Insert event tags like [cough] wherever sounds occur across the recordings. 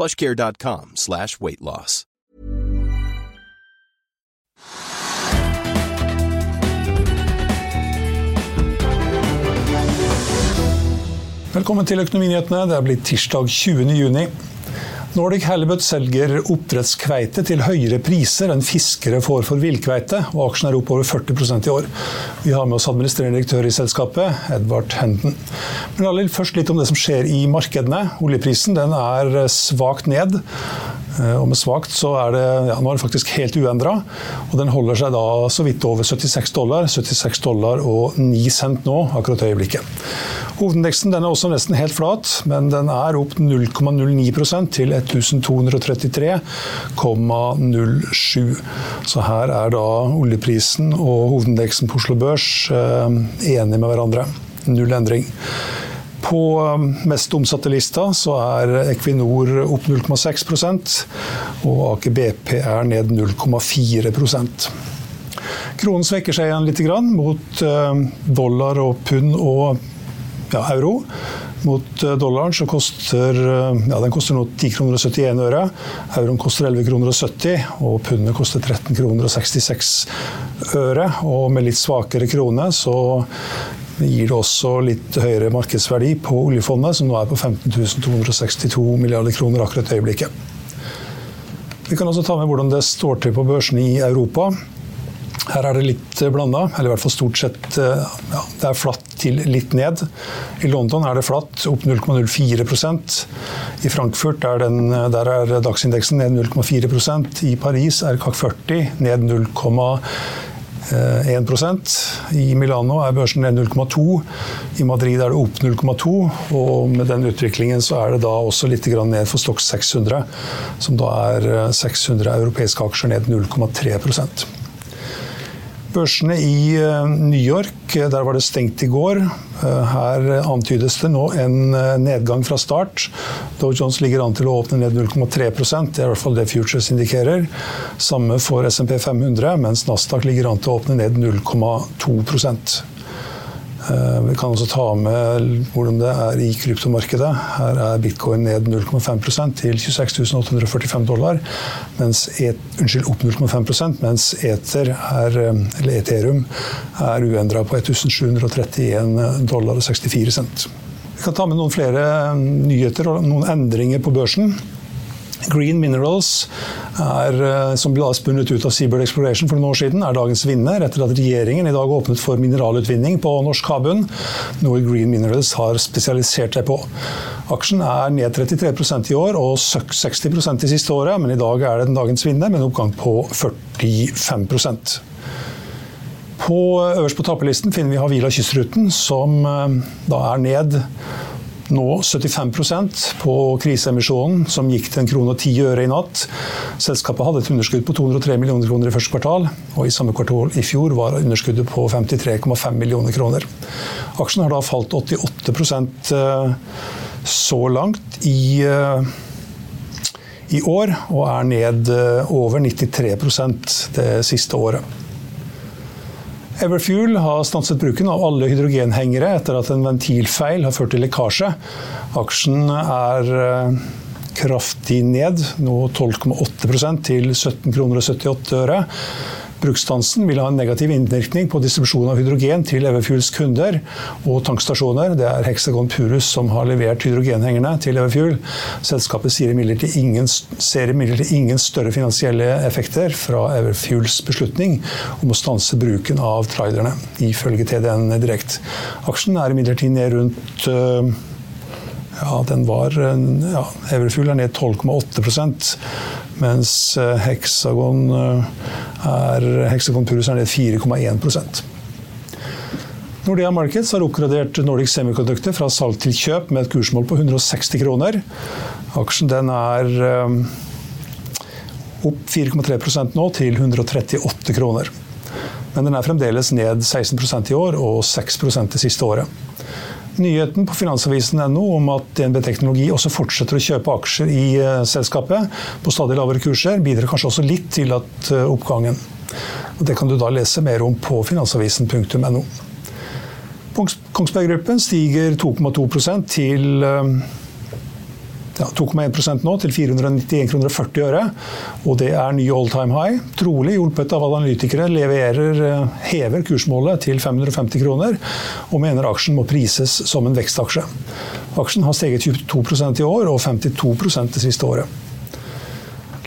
plushcare.com slash weight loss. Velkommen til Økonominyhetene. Det er blitt tirsdag 20. juni. Nordic Halibut selger oppdrettskveite til høyere priser enn fiskere får for villkveite, og aksjen er opp over 40% i år. Vi har med oss administrerende direktør i selskapet, Edvard Henden. Men oss først litt om det som skjer i markedene. Oljeprisen den er svakt ned. Og med svakt så er det ja, nå er det faktisk helt uendra. Og den holder seg da så vidt over 76 dollar. 76 dollar og 9 cent nå, akkurat i øyeblikket. Hovedindeksen den er også nesten helt flat, men den er opp 0,09% til 1237,07. Så her er da oljeprisen og hovedindeksen på Oslo Børs eh, enige med hverandre. Null endring. På mest omsatte lista så er Equinor opp 0,6 og Aker BP er ned 0,4% Kronen svekker seg igjen litt mot dollar og pund og ja, euro. Mot dollaren så koster ja, den koster nå 10 kroner og 71 øre. Euroen koster 11 kroner og 70, og pundet koster 13 kroner og 66 øre. Og med litt svakere krone så gir det også litt høyere markedsverdi på oljefondet, som nå er på 15 262 milliarder kroner akkurat i øyeblikket. Vi kan også ta med hvordan det står til på børsene i Europa. Her er det litt blanda, eller i hvert fall stort sett ja, det er flatt til litt ned. I London er det flatt, opp 0,04% I Frankfurt er, den, der er dagsindeksen ned 0,4% I Paris er CAC 40 ned 0,4 1 I Milano er børsen ned 0,2. I Madrid er det opp 0,2. Og med den utviklingen så er det da også litt ned for Stox 600, som da er 600 europeiske aksjer ned 0,3 Børsene i New York, der var det stengt i går. Her antydes det nå en nedgang fra start. Dow Jones ligger an til å åpne ned 0,3 Det er i hvert fall det Futures indikerer. Samme for SMP 500, mens Nasdaq ligger an til å åpne ned 0,2 vi kan også ta med hvordan det er i kryptomarkedet. Her er bitcoin ned 0,5 til 26.845 dollar, mens et, unnskyld, opp 0,5% mens Ether er, Ethereum er uendra på 1731 dollar og 64 cent. Vi kan ta med noen flere nyheter og noen endringer på børsen. Green Minerals, er, som ble spunnet ut av Seabird Exploration for noen år siden, er dagens vinner etter at regjeringen i dag åpnet for mineralutvinning på norsk havbunn, noe Green Minerals har spesialisert seg på. Aksjen er ned 33% i år og 60 de siste året, men i dag er det den dagens vinner med en oppgang på 45 på, Øverst på taperlisten finner vi Havila Kystruten, som da er ned nå 75% på kriseemisjonen, som gikk til en krone og ti øre i natt. Selskapet hadde et underskudd på 203 millioner kroner i første kvartal, og i samme kvartal i fjor var underskuddet på 53,5 millioner kroner. Aksjen har da falt 88 eh, så langt i, eh, i år, og er ned eh, over 93% det siste året. Everfuel har stanset bruken av alle hydrogenhengere etter at en ventilfeil har ført til lekkasje. Aksjen er eh, kraftig ned, nå 12,8 til 17 kroner og 78 øre. Bruksstansen vil ha en negativ innvirkning på distribusjon av hydrogen til Everfuels kunder og tankstasjoner. Det er Hexagon Purus som har levert hydrogenhengerne til Everfuel. Selskapet sier imidlertid ingen, ser ingen større finansielle effekter fra Everfuels beslutning om å stanse bruken av trailerne, ifølge TDN Direkt. Aksjen er imidlertid ned rundt øh, ja, den var ja, Everfuel er ned 12,8 mens heksagon Hexagon, eh, er, Hexagon Purus er ned 4,1% Nordea Markets har oppgradert Nordic Semiconductor fra salg til kjøp med et kursmål på 160 kroner. Aksjen er um, opp 4,3% nå, til 138 kroner. Men den er fremdeles ned 16% i år og 6 det siste året. Nyheten på finansavisen.no om at DNB Teknologi også fortsetter å kjøpe aksjer i uh, selskapet på stadig lavere kurser, bidrar kanskje også litt til at uh, oppgangen. Og det kan du da lese mer om på finansavisen.no. Kongsberg Gruppen stiger 2,2 til uh, ja, 2,1% nå, til 491 kroner og 40 øre. Og det er ny all time high. Trolig hjulpet av analytikere leverer, eh, hever kursmålet til 550 kroner, og mener aksjen må prises som en vekstaksje. Aksjen har steget 22% i år og 52% det siste året.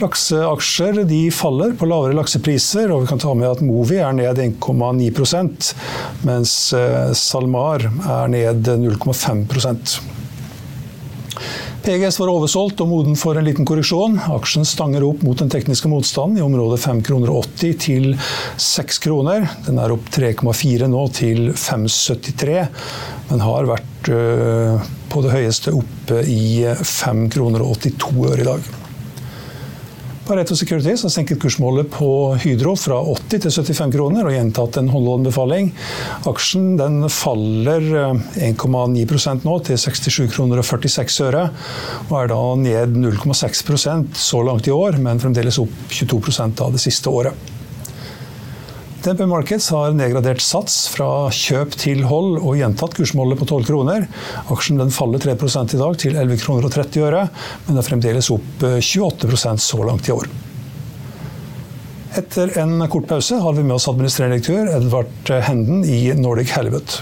Lakseaksjer de faller på lavere laksepriser, og vi kan ta med at Movi er ned 1,9% mens eh, SalMar er ned 0,5 PGS var oversolgt og moden for en liten korreksjon. Aksjen stanger opp mot den tekniske motstanden i området 5,80 kroner til 6 kroner. Den er opp 3,4 nå til 5,73, men har vært øh, på det høyeste oppe i 5,82 kroner i dag. Pareto Securities har senket kursmålet på Hydro fra 80 til 75 kroner og gjentatt en håndholdbefaling. Aksjen den faller 1,9 eh, nå til 67 kroner og 46 øre, og er da ned 0,6% så langt i år, men fremdeles opp 22% av det siste året. DNB Markets har nedgradert sats fra kjøp til hold og gjentatt kursmålet på 12 kroner. Aksjen den faller 3 i dag til 11 kroner og 30 øre, men er fremdeles opp 28 eh, så langt i år. Etter en kort pause har vi med oss administrerende direktør Edvard Henden i Nordic Halibut.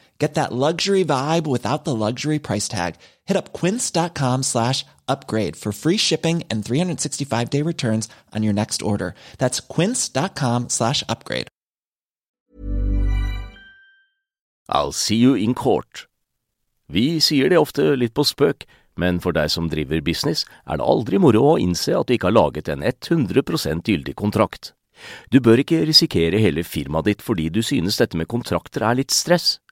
Get that luxury vibe without the luxury price tag. Hit up quince.com slash upgrade for free shipping and 365 day returns on your next order. That's quince.com slash upgrade. I'll see you in court. Vi sier det ofte litt på spøk, men for deg som driver business, er det aldri moro å innse at du ikke har laget en 100 gyldig kontrakt. Du bør ikke risikere hele firmaet ditt fordi du synes dette med kontrakter er litt stress.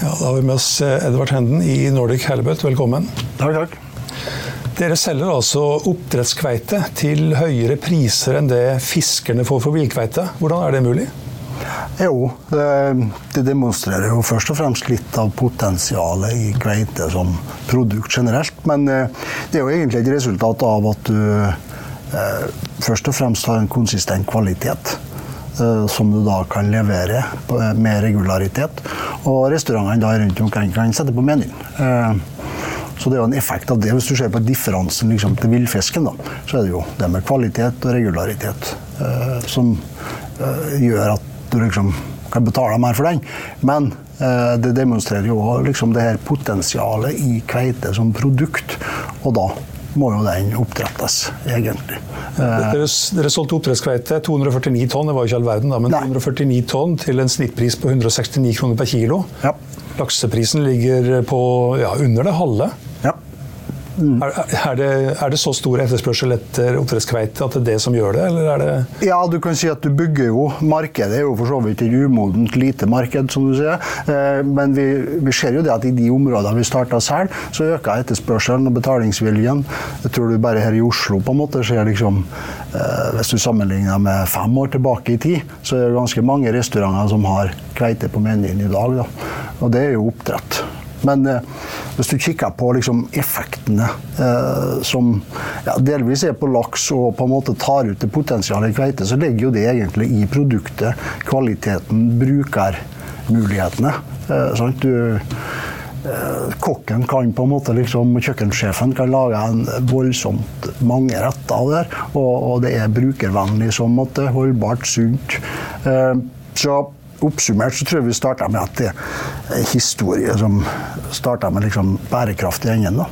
Ja, da har vi med oss eh, Edvard Henden i Nordic Halibut. Velkommen. Takk, takk. Dere selger altså oppdrettskveite til høyere priser enn det fiskerne får for villkveite. Hvordan er det mulig? Jo, det demonstrerer jo først og fremst litt av potensialet i kveite som produkt generelt. Men eh, det er jo egentlig et resultat av at du eh, først og fremst har en konsistent kvalitet. Eh, som du da kan levere med regularitet. Og restaurantene da rundt omkring kan sette på menyen. Så det er jo en effekt av det. Hvis du ser på differansen liksom, til villfisken, så er det jo det med kvalitet og regularitet som gjør at du liksom kan betale mer for den. Men eh, det demonstrerer jo liksom det her potensialet i kveite som produkt. Og da må jo den oppdrettes, egentlig. Dere, dere solgte oppdrettskveite 249 tonn, det var jo ikke all verden, da, men Nei. 249 tonn til en snittpris på 169 kroner per kilo. Ja. Lakseprisen ligger på ja, under det halve. Mm. Er, er, det, er, det, så stor etterspørsel etter oppdrettskveite at det er det som gjør det, eller er det Ja, du kan si at du bygger jo Markedet er jo for så vidt et umodent lite marked, som du sier. Eh, men vi, vi ser jo det at i de områdene vi starta selv, så øker etterspørselen og betalingsviljen. Jeg tror du bare her i Oslo på en måte ser liksom eh, Hvis du sammenligner med fem år tilbake i tid, så er det ganske mange restauranter som har kveite på menyen i dag. Da. Og det er jo oppdrett. Men eh, hvis du kikker på liksom, effektene eh, som ja, delvis er på laks og på en måte tar ut det potensialet i kveite, så ligger jo det egentlig i produktet. Kvaliteten, brukermulighetene. Eh, du, eh, kokken kan på en måte liksom, Kjøkkensjefen kan lage en voldsomt mange retter der. Og, og det er brukervennlig i så. Holdbart, sunt. Eh, så Oppsummert så tror jeg vi starta med at det er historie som starta med liksom bærekraft i enden. Da.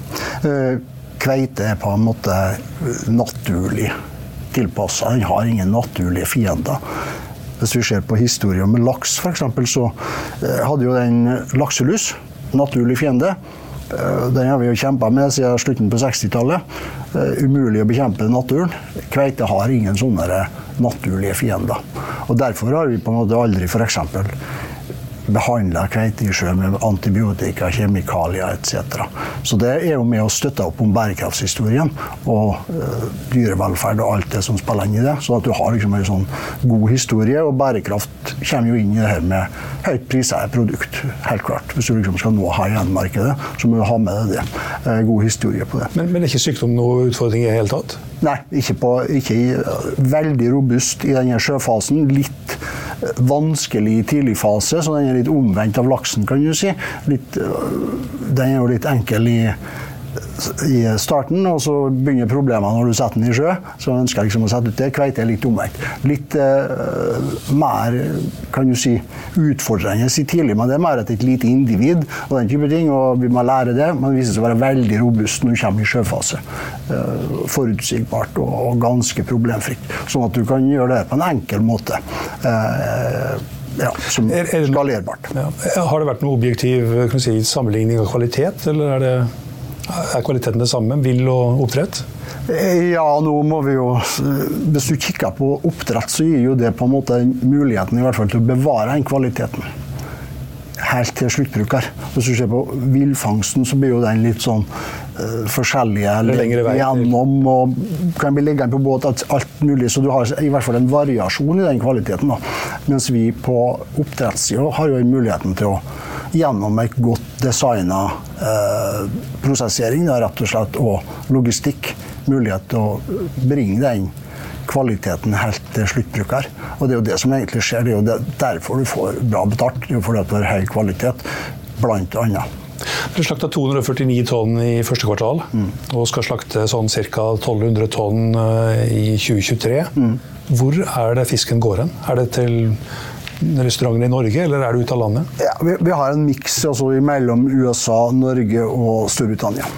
kveite er på en måte naturlig tilpassa. Den har ingen naturlige fiender. Hvis vi ser på historien med laks, f.eks., så eh, hadde jo den lakselus, naturlig fiende. Eh, den har vi jo kjempa med siden slutten på 60-tallet. Umulig å bekjempe naturen. Kveite har ingen sånne naturlige fiender. Og Derfor har vi på en måte aldri f.eks. behandla kveitesjø med antibiotika, kjemikalier etc. Så det er jo med å støtte opp om bærekraftshistorien og uh, dyrevelferd og alt det som spiller inn i det. Så at du har liksom en sånn god historie, og bærekraft kommer jo inn i det her med høyt prisa produkt. Helt klart. Hvis du liksom skal nå high end-markedet, så må du ha med deg det. Uh, god historie på det. Men, men er ikke sykdom noen utfordring i det hele tatt? Nei, ikke, på, ikke i, veldig robust i denne sjøfasen. Litt vanskelig tidlig fase, så den er litt omvendt av laksen, kan du si. Litt, den er jo litt enkel i i starten, og så begynner problemene når du setter den i sjø. Så ønsker jeg liksom å sette ut det. Kveite er litt omvendt. Litt eh, mer kan du si, utfordrende i tidlig, men det er mer et lite individ og den type ting. og Vi må lære det, men det viser seg å være veldig robust når du kommer i sjøfase. Eh, forutsigbart og, og, ganske problemfritt. Sånn at du kan gjøre det på en enkel måte. Eh, ja, som skalerbart. Ja. Har det vært noen objektiv si, sammenligning av kvalitet, eller er det er kvaliteten det samme? Vill og oppdrett? Ja, nå må vi jo Hvis du kikker på oppdrett, så gir jo det på en måte muligheten i hvert fall til å bevare den kvaliteten. Helt til sluttbruker. Hvis du ser på villfangsten, så blir jo den litt sånn uh, forskjellige gjennom og kan bli liggende på båt, alt, alt, mulig. Så du har i hvert fall en variasjon i den kvaliteten. Da. Mens vi på oppdrettssida har jo muligheten til å gjennom et godt designa eh, prosessering rett og slett, og logistikk mulighet til å bringe den kvaliteten helt til sluttbruker. Og det er jo det som egentlig skjer. Det er jo derfor du får bra betalt. Det er jo fordi du har høy kvalitet, blant annet. Dere slakta 249 tonn i første kvartal, mm. og skal slakte sånn ca. 1200 tonn eh, i 2023. Mm. Hvor er det fisken går hen? Er det til restauranter i Norge, eller er det ute av landet? Ja, vi, vi har en miks altså, mellom USA, Norge og Storbritannia.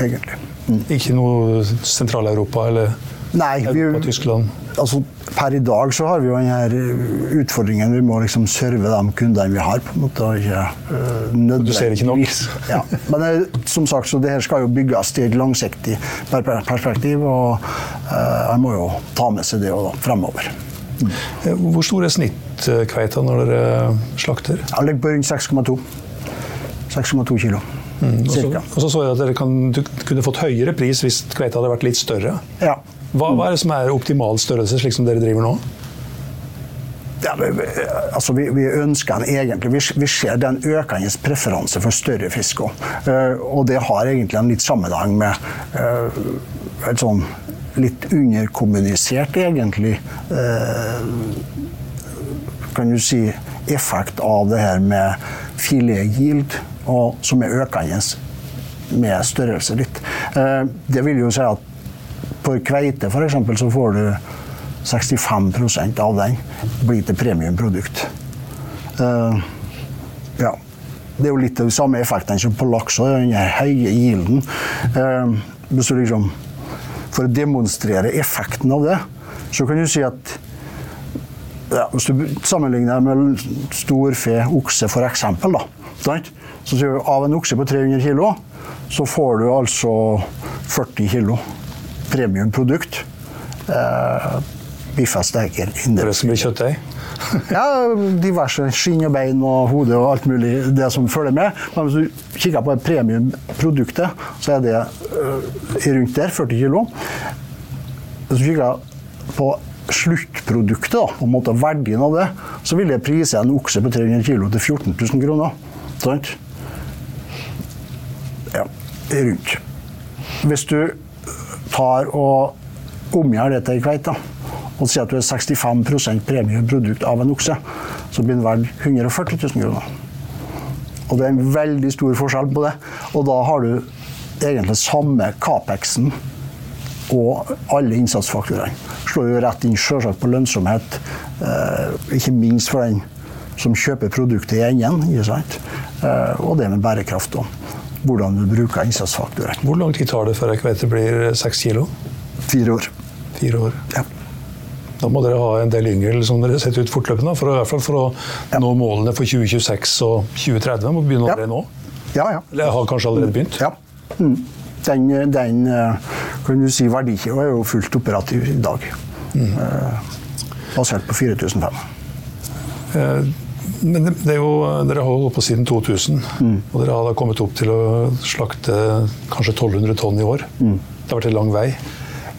Egentlig. Mm. Ikke noe Sentral-Europa eller Nei, vi, Tyskland? Altså, per i dag så har vi jo denne utfordringen. Vi må liksom serve de kundene vi har. på en måte, ikke uh, Du ser ikke nok? ja. Men det, eh, som sagt, så det her skal jo bygges i et langsiktig perspektiv. Og uh, jeg må jo ta med seg det da, fremover. Hvor stor er snittkveita når dere slakter? Den ligger på rundt 6,2 6,2 kilo. Mm, og, så, og så så jeg at dere kan, du kunne fått høyere pris hvis kveita hadde vært litt større. Ja. Hva, hva er det som er optimal størrelse, slik som dere driver nå? Ja, vi, altså vi, vi ønsker en egentlig vi, vi ser den økende preferanse for større fisk òg. og det har egentlig en litt sammenheng med eh, et sånn litt underkommunisert, egentlig, eh, kan du si, effekt av det her med filetgild, som er økende med størrelse litt. Eh, det vil jo si at for kveite f.eks., så får du 65% av den blir til premiumprodukt. Eh, ja. Det er jo litt de samme effektene som på laks den høye yielden. Eh, hvis du liksom, for å demonstrere effekten av det, så kan du si at ja, Hvis du sammenligner med storfe, okse f.eks., så sier du av en okse på 300 kg, så får du altså 40 kg premiumprodukt. Eh, Biffa som blir kjøttdeig? Ja, diverse skinn og bein og hode og alt mulig det som følger med. Men hvis du kikker på premiumproduktet, så er det øh, rundt der, 40 kilo. Hvis du kikker på sluttproduktet, på en måte verdien av det, så vil jeg prise en okse på 300 kilo til 14 000 kroner. Sant? Ja, rundt. Hvis du tar og omgjør det til ei kveite, og si at du er 65 premieprodukt av en okse, så blir den verdt 140 000 kroner. Og det er en veldig stor forskjell på det. Og da har du egentlig samme Capexen og alle innsatsfaktorene. Slår jo rett inn selvsagt på lønnsomhet, eh, ikke minst for den som kjøper produktet i enden. Eh, og det med bærekraft òg. Hvordan du bruker innsatsfaktorene. Hvor lang tid tar det før ei kveite blir seks kilo? Fire år. Fire år. Ja. Da må dere ha en del yngel som dere setter ut fortløpende, for, å- i hvert fall for å nå målene for 2026 og 2030. Må begynne Ja. allerede nå. Ja, ja. Eller har kanskje allerede begynt. Ja. Mm. Den, den eh, kan du si verdikjeden er jo fullt operativ i dag. Eh, Basert på 4005. Eh, Men det, det er jo, dere har holdt på siden 2000, Mm. og dere har da kommet opp til å slakte kanskje 1200 tonn i år. Mm. Det har vært en lang vei.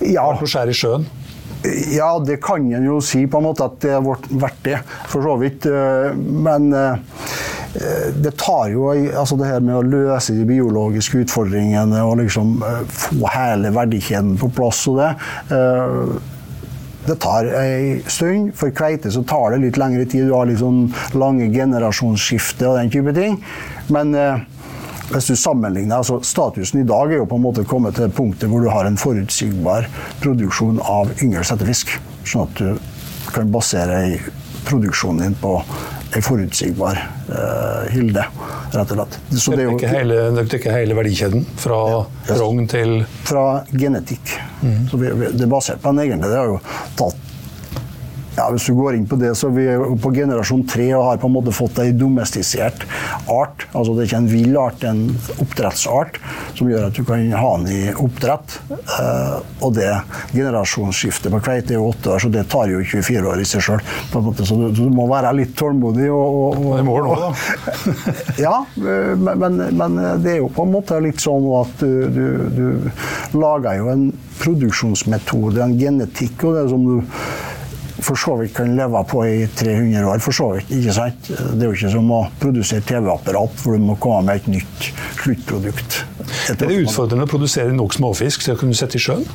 Ja, Vært noe skjær i sjøen. Ja, det kan en jo si på en måte at det har vært- det, for så vidt. eh, Men eh, det tar jo altså det her med å løse de biologiske utfordringene og liksom eh, få hele verdikjeden på plass og det. Det tar ei stund. For kveite så tar det litt lengre tid. Du har litt sånn lange generasjonsskifte og den type ting. Men hvis du sammenligner, altså Statusen i dag er jo på en måte kommet til punktet hvor du har en forutsigbar produksjon av yngel settefisk. Sånn at du kan basere produksjonen din på en forutsigbar uh, hilde, rett og slett. Så Det er dekker hele, verdikjeden, fra Ja. rogn til fra genetikk. Så vi, vi, det er basert på en egentlig. Det har jo tatt ja, Hvis du går inn på det, så er vi på generasjon tre og har på en måte fått ei domestisert art. Altså det er ikke en vill art, det er en oppdrettsart som gjør at du kan ha den i oppdrett. Eh, og det generasjonsskiftet på kveite er jo åtte år, så det tar jo 24 år i seg sjøl. Så du, du må være litt tålmodig. Og, og, og, det må du også, da. [laughs] ja, men, men, det er jo på en måte litt sånn at du, du, du lager jo en produksjonsmetode, en genetikk, og det som du for så vidt kan leve på i 300 år. for så vidt, ikke sant? Det er jo ikke som å produsere TV-apparat hvor du må komme med et nytt sluttprodukt. Er det utfordrende å produsere nok småfisk til å kunne sette i sjøen?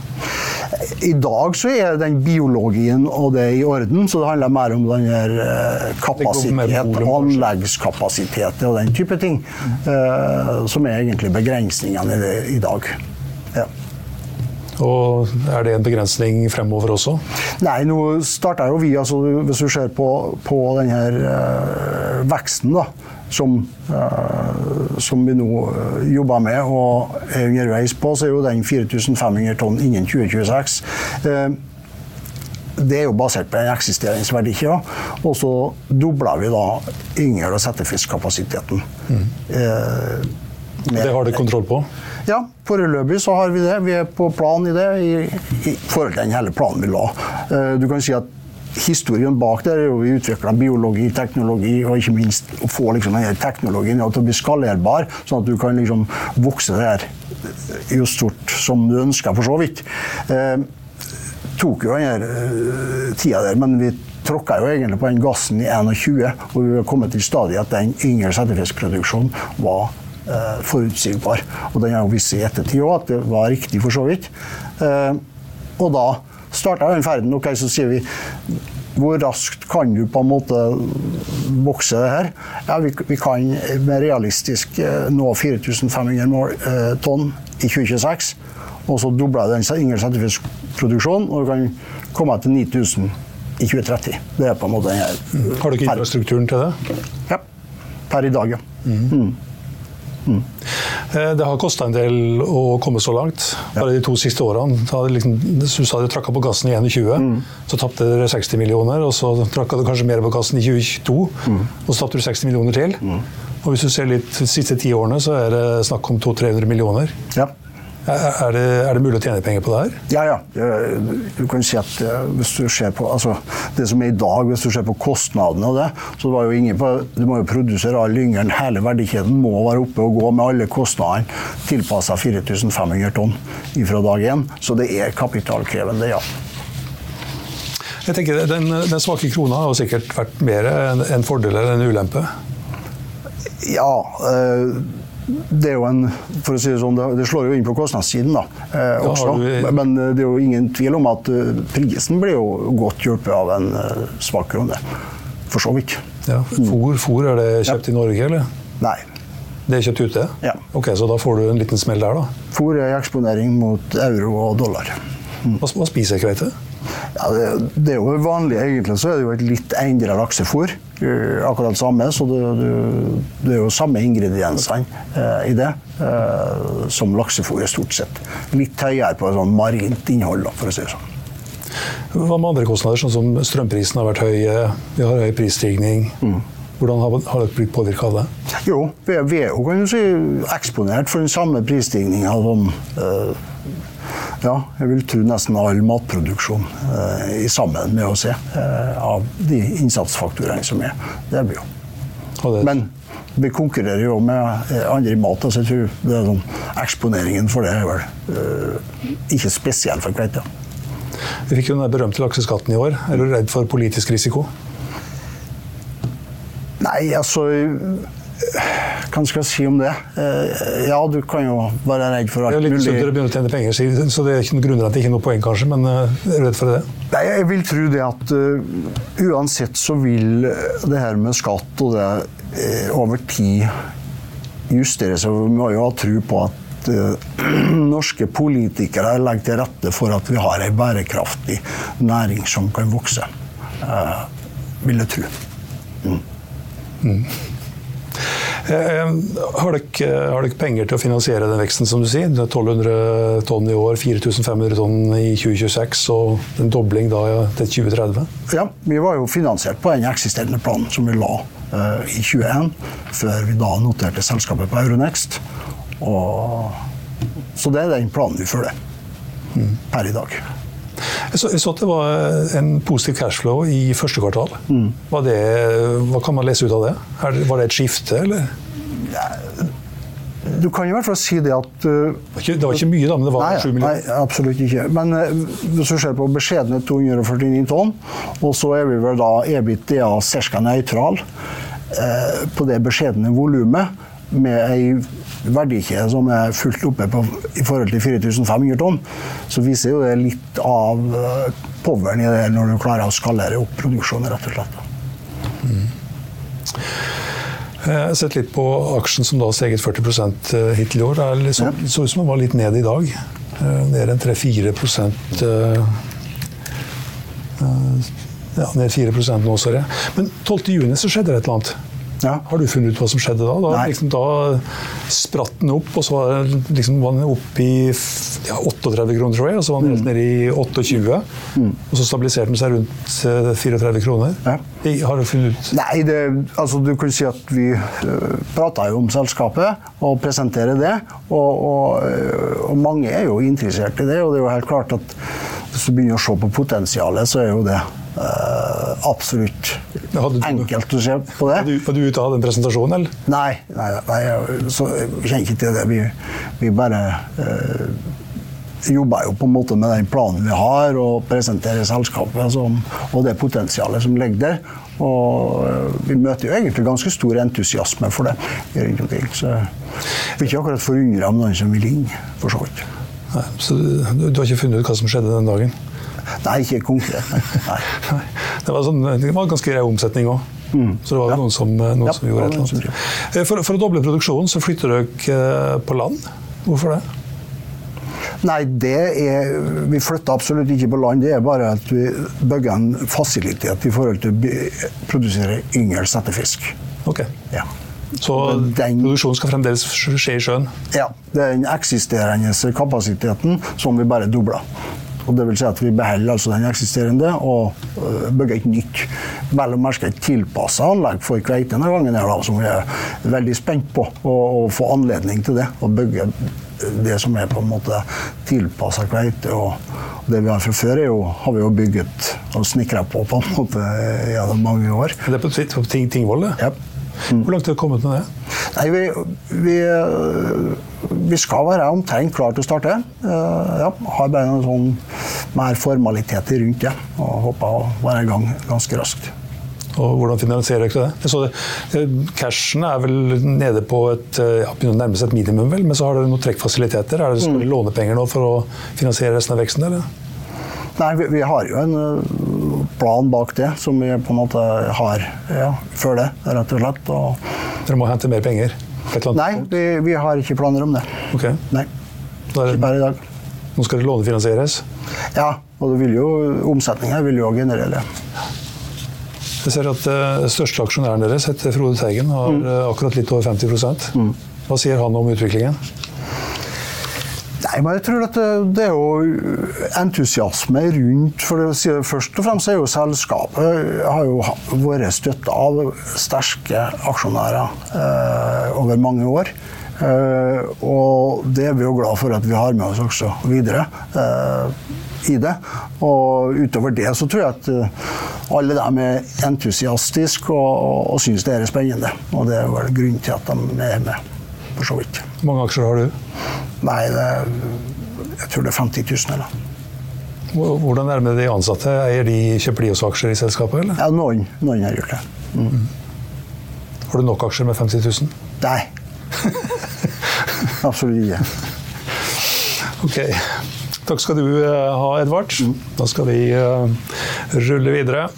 I dag så er den biologien og det i orden, så det handler mer om den her eh, kapasitet, anleggskapasitet og den type ting, eh, som er egentlig begrensningene i det i dag. Og er det en begrensning fremover også? Nei, nå starta jo vi, altså, hvis du ser på, på denne her eh, veksten da, som, eh, som vi nå eh, jobber med og er underveis på, så er jo den 4500 tonn innen 2026. Uh, det er jo basert på en eksisteringsverdi. Ja. Og så dobler vi da yngel- og settefiskkapasiteten. Eh, Det har dere kontroll på? Ja, foreløpig så har vi det. Vi er på plan i det i, i forhold til den hele planen vi la. Eh, Du kan si at historien bak der er jo vi utvikla biologi, teknologi og ikke minst å få liksom denne teknologien til å bli skalerbar, sånn at du kan liksom vokse det her jo stort som du ønsker, for så vidt. Eh, tok jo denne eh, tida der, men vi tråkka jo egentlig på den gassen i 21, og vi har kommet til stadiet at den yngre settefiskproduksjonen var forutsigbar. Og den har jo vist seg i ettertid òg at det var riktig, for så vidt. Eh, og da starta den ferden. Ok, så sier vi hvor raskt kan du på en måte vokse det her? Ja, vi, vi kan med realistisk eh, nå 4500 mål, eh, tonn i 2026. Og så dobla den yngre settefiskproduksjonen, og du kan komme til 9000 i 2030. Det er på en måte den her. Har du ikke infrastrukturen til det? Ja. Per i dag, ja. Mm. Mm. Det har kosta en del å komme så langt. Bare de to siste årene. Liksom, USA hadde trakka på gassen i 2021. mm. så tapte dere 60 millioner. Og så trakka du kanskje mer på gassen i 2022, mm. og så tapte du 60 millioner til. Mm. Og hvis du ser litt de siste ti årene, så er det snakk om 200-300 millioner. Ja. Er det, er det, mulig å tjene penger på det her? Ja, ja. Du kan si at eh, hvis du ser på altså, det som er i dag, hvis du ser på kostnadene av det, så var jo ingen på, Du må jo produsere all yngelen. Hele verdikjeden må være oppe og gå med alle kostnadene tilpassa 4500 tonn fra dag én. Så det er kapitalkrevende, ja. Jeg tenker Den, den svake krona har sikkert vært mer en fordel enn en ulempe? Ja. Øh, det er jo en, for å si det sånn, det slår jo inn på kostnadssiden da, eh, også. Men det er jo ingen tvil om at eh, prisen blir jo godt hjulpet av en uh, svak krone. For så vidt. Ja, fôr, fôr, er det kjøpt ja. i Norge, eller? Nei. Det er kjøpt ute? Ja. Ok, Så da får du en liten smell der, da? Fôr er eksponering mot euro og dollar. Mm. Hva spiser kveite? Ja, det, det, er jo vanlig, egentlig så er det jo et litt endra laksefôr. Akkurat samme, så det, det, det er jo samme ingrediensene eh, i det eh, som laksefôret, stort sett. Litt høyere på sånn marint innhold, for å si det sånn. Hva med andre kostnader, sånn som strømprisen har vært høy, vi har høy prisstigning? Mm. Hvordan har, har dere blitt påvirka av det? Jo, vi er, jo si, eksponert for den samme prisstigninga som uh, ja, jeg vil tro nesten all matproduksjon eh, i sammen med å se eh, av de innsatsfaktorene som er. Det er jo. Men vi konkurrerer jo med eh, andre i mat. så jeg tror det er sånn, Eksponeringen for det er vel eh, ikke spesiell for kveite. Vi fikk jo den berømte lakseskatten i år. Er du redd for politisk risiko? Nei, altså hva skal jeg si om det? Eh, ja, du kan jo være redd for alt mulig. Det er litt sunt å begynne å tjene penger, så det er ikke noen grunn til at det ikke er noe poeng, kanskje, men eh, er du redd for det? Nei, jeg vil tro det at uh, uansett så vil det her med skatt og det uh, over tid justere seg. Vi må jo ha tro på at uh, [clears throat] norske politikere legger til rette for at vi har ei bærekraftig næring som kan vokse. vil jeg tro. Mm. Mm. Eh, har dere, har dere penger til å finansiere den veksten, som du sier? 1200 tonn i år, 4500 tonn i 2026 og en dobling da til 2030? Ja, vi var jo finansiert på den eksisterende planen som vi la uh, i 2021, før vi da noterte selskapet på Euronext. Og, så det er den planen vi følger mm. per i dag. Jeg så, jeg så, at det var en positiv cashflow i første kvartal. Mm. Det, hva kan man lese ut av det? Var det et skifte, eller? Du kan i hvert fall si det at uh, Det var ikke mye, da, men det var 7 millioner? Nei, absolutt ikke. Men uh, hvis du ser på beskjedne 249 tonn, og så er vi vel da EBITDA ca. nøytral uh, på det beskjedne volumet, med ei verdikjede som er fullt oppe på, i forhold til 4500 tonn, så viser jo det litt av uh, poweren i det når du klarer å skalere opp produksjonen, rett og slett. Mm. Jeg har sett litt på aksjen som da har steget 40 eh, hittil i år. Det liksom, ja. så ut som den var litt ned i dag. Eh, ned en 3-4 ja, ned 4 nå, ser jeg. Men 12.6 skjedde det et eller annet. Ja. Har du funnet ut hva som skjedde da? Da, liksom, da spratt den opp, og så var, liksom, var den oppe i ja, 38 kroner, tror jeg. Og så var den helt mm. nede i 28. Mm. Og så stabiliserte den seg rundt 34 eh, kroner. Ja. Har du funnet ut Nei, det, altså, du kan si at vi eh, prata jo om selskapet og presenterer det. Og, og, uh, og mange er jo interessert i det, og det er jo helt klart at hvis du begynner å se på potensialet, så er jo det uh, absolutt du, enkelt å se på det. Var du, var du ute og hadde en presentasjon, eller? Nei, nei, nei jeg, så, jeg kjenner ikke til det. Vi, vi bare uh, jobber jo på en måte med den planen vi har, og presenterer selskapet som, og det potensialet som ligger der. Og vi møter jo egentlig ganske stor entusiasme for det rundt omkring. Så vi er ikke akkurat forundra om noen som vil inn, for så vidt. Nei, så du, du, har ikke funnet ut hva som skjedde den dagen? Nei, ikke konkret. Nei. nei. Det, var sånn, det var ganske grei omsetning òg. Mm. Så det var ja. noen, som, noen ja, som, gjorde et eller annet. Eh, for, for, å doble produksjonen så flytter dere eh, på land. Hvorfor det? Nei, det er Vi flytter absolutt ikke på land. Det er bare at vi bygger en fasilitet i forhold til å produsere yngre settefisk. Okay. Ja. Så den, produksjonen skal fremdeles skje i sjøen? Ja. Det er den eksisterende kapasiteten som vi bare dobler. Og det vil si at Vi beholder altså den eksisterende og øh, bygger et nytt. Vel å merke et tilpassa anlegg for kveite denne gangen, her, da, som vi er veldig spent på. Å få anledning til det. Å bygge det som er på en måte tilpassa kveite. Og det vi har fra før, er jo, har vi jo bygget og snekra på på en måte gjennom mange år. Det er på Tingvoll, det? Ja. Mm. Hvor langt er det kommet med det? Nei, vi, vi, vi, skal være omtrent klare til å starte. Uh, ja, har bare noen sånn mer formaliteter rundt det. Og håper å være i gang ganske raskt. Og Hvordan finansierer dere det? Så det, Cashen er vel nede på et eh, ja, begynner å nærme seg et minimum, vel, men så har dere noen trekkfasiliteter. Er det Skal dere mm. låne penger nå for å finansiere resten av veksten? eller? Nei, vi, vi, har jo en plan bak det, som vi på en måte har ja, før det, rett og slett. Og Dere må hente mer penger? Nei, vi, vi, har ikke planer om det. Okay. Nei. Ikke bare i dag. Nå skal det lånefinansieres? Ja, og det vil jo, omsetninga vil jo generere. Jeg ser at uh, største aksjonæren deres heter Frode Teigen, har mm. uh, akkurat litt over 50 mm. Hva sier han om utviklingen? Nei, men jeg tror at det, er jo entusiasme rundt For det, først og fremst er jo selskapet har jo vært støtta av sterke aksjonærer eh, over mange år. Eh, og det er vi jo glad for at vi har med oss også videre eh, i det. Og utover det så tror jeg at eh, alle dem er entusiastiske og, og, og syns det er spennende. Og det er vel grunnen til at de er med, for så vidt. Hvor mange aksjer har du? Nei, det, jeg tror det er 50 000. eller hvordan er det med de ansatte? Eier de, Kjøper de også aksjer i selskapet? eller? Ja, noen, noen har gjort det. Mm. Mm. Har du nok aksjer med 50 000? Nei. [laughs] Absolutt ikke. Ok. Takk skal du eh, ha, Edvard. Mm. Da skal vi uh, rulle videre.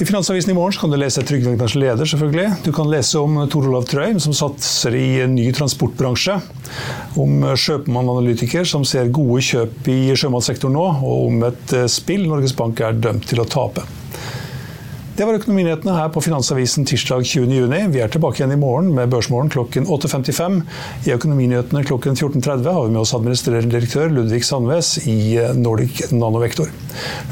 I Finansavisen i morgen kan du lese Trygdebankens leder, selvfølgelig. Du kan lese om Tor Olav Trøim, som satser i en ny transportbransje. Om Sjømann-analytiker, som ser gode kjøp i sjømatsektoren nå. Og om et eh, spill Norges Bank er dømt til å tape. Det var Økonominyhetene her på Finansavisen tirsdag 20.6. Vi er tilbake igjen i morgen med Børsmorgen klokken 8.55. I Økonominyhetene klokken 14.30 har vi med oss administrerende direktør Ludvig Sandves i eh, Nordic Nanovektor.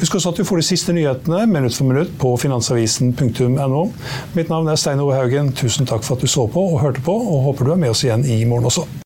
Husk også at du får de siste nyhetene minutt for minutt på finansavisen.no. Mitt navn er Stein Ove Haugen. Tusen takk for at du så på og hørte på, og håper du er med oss igjen i morgen også.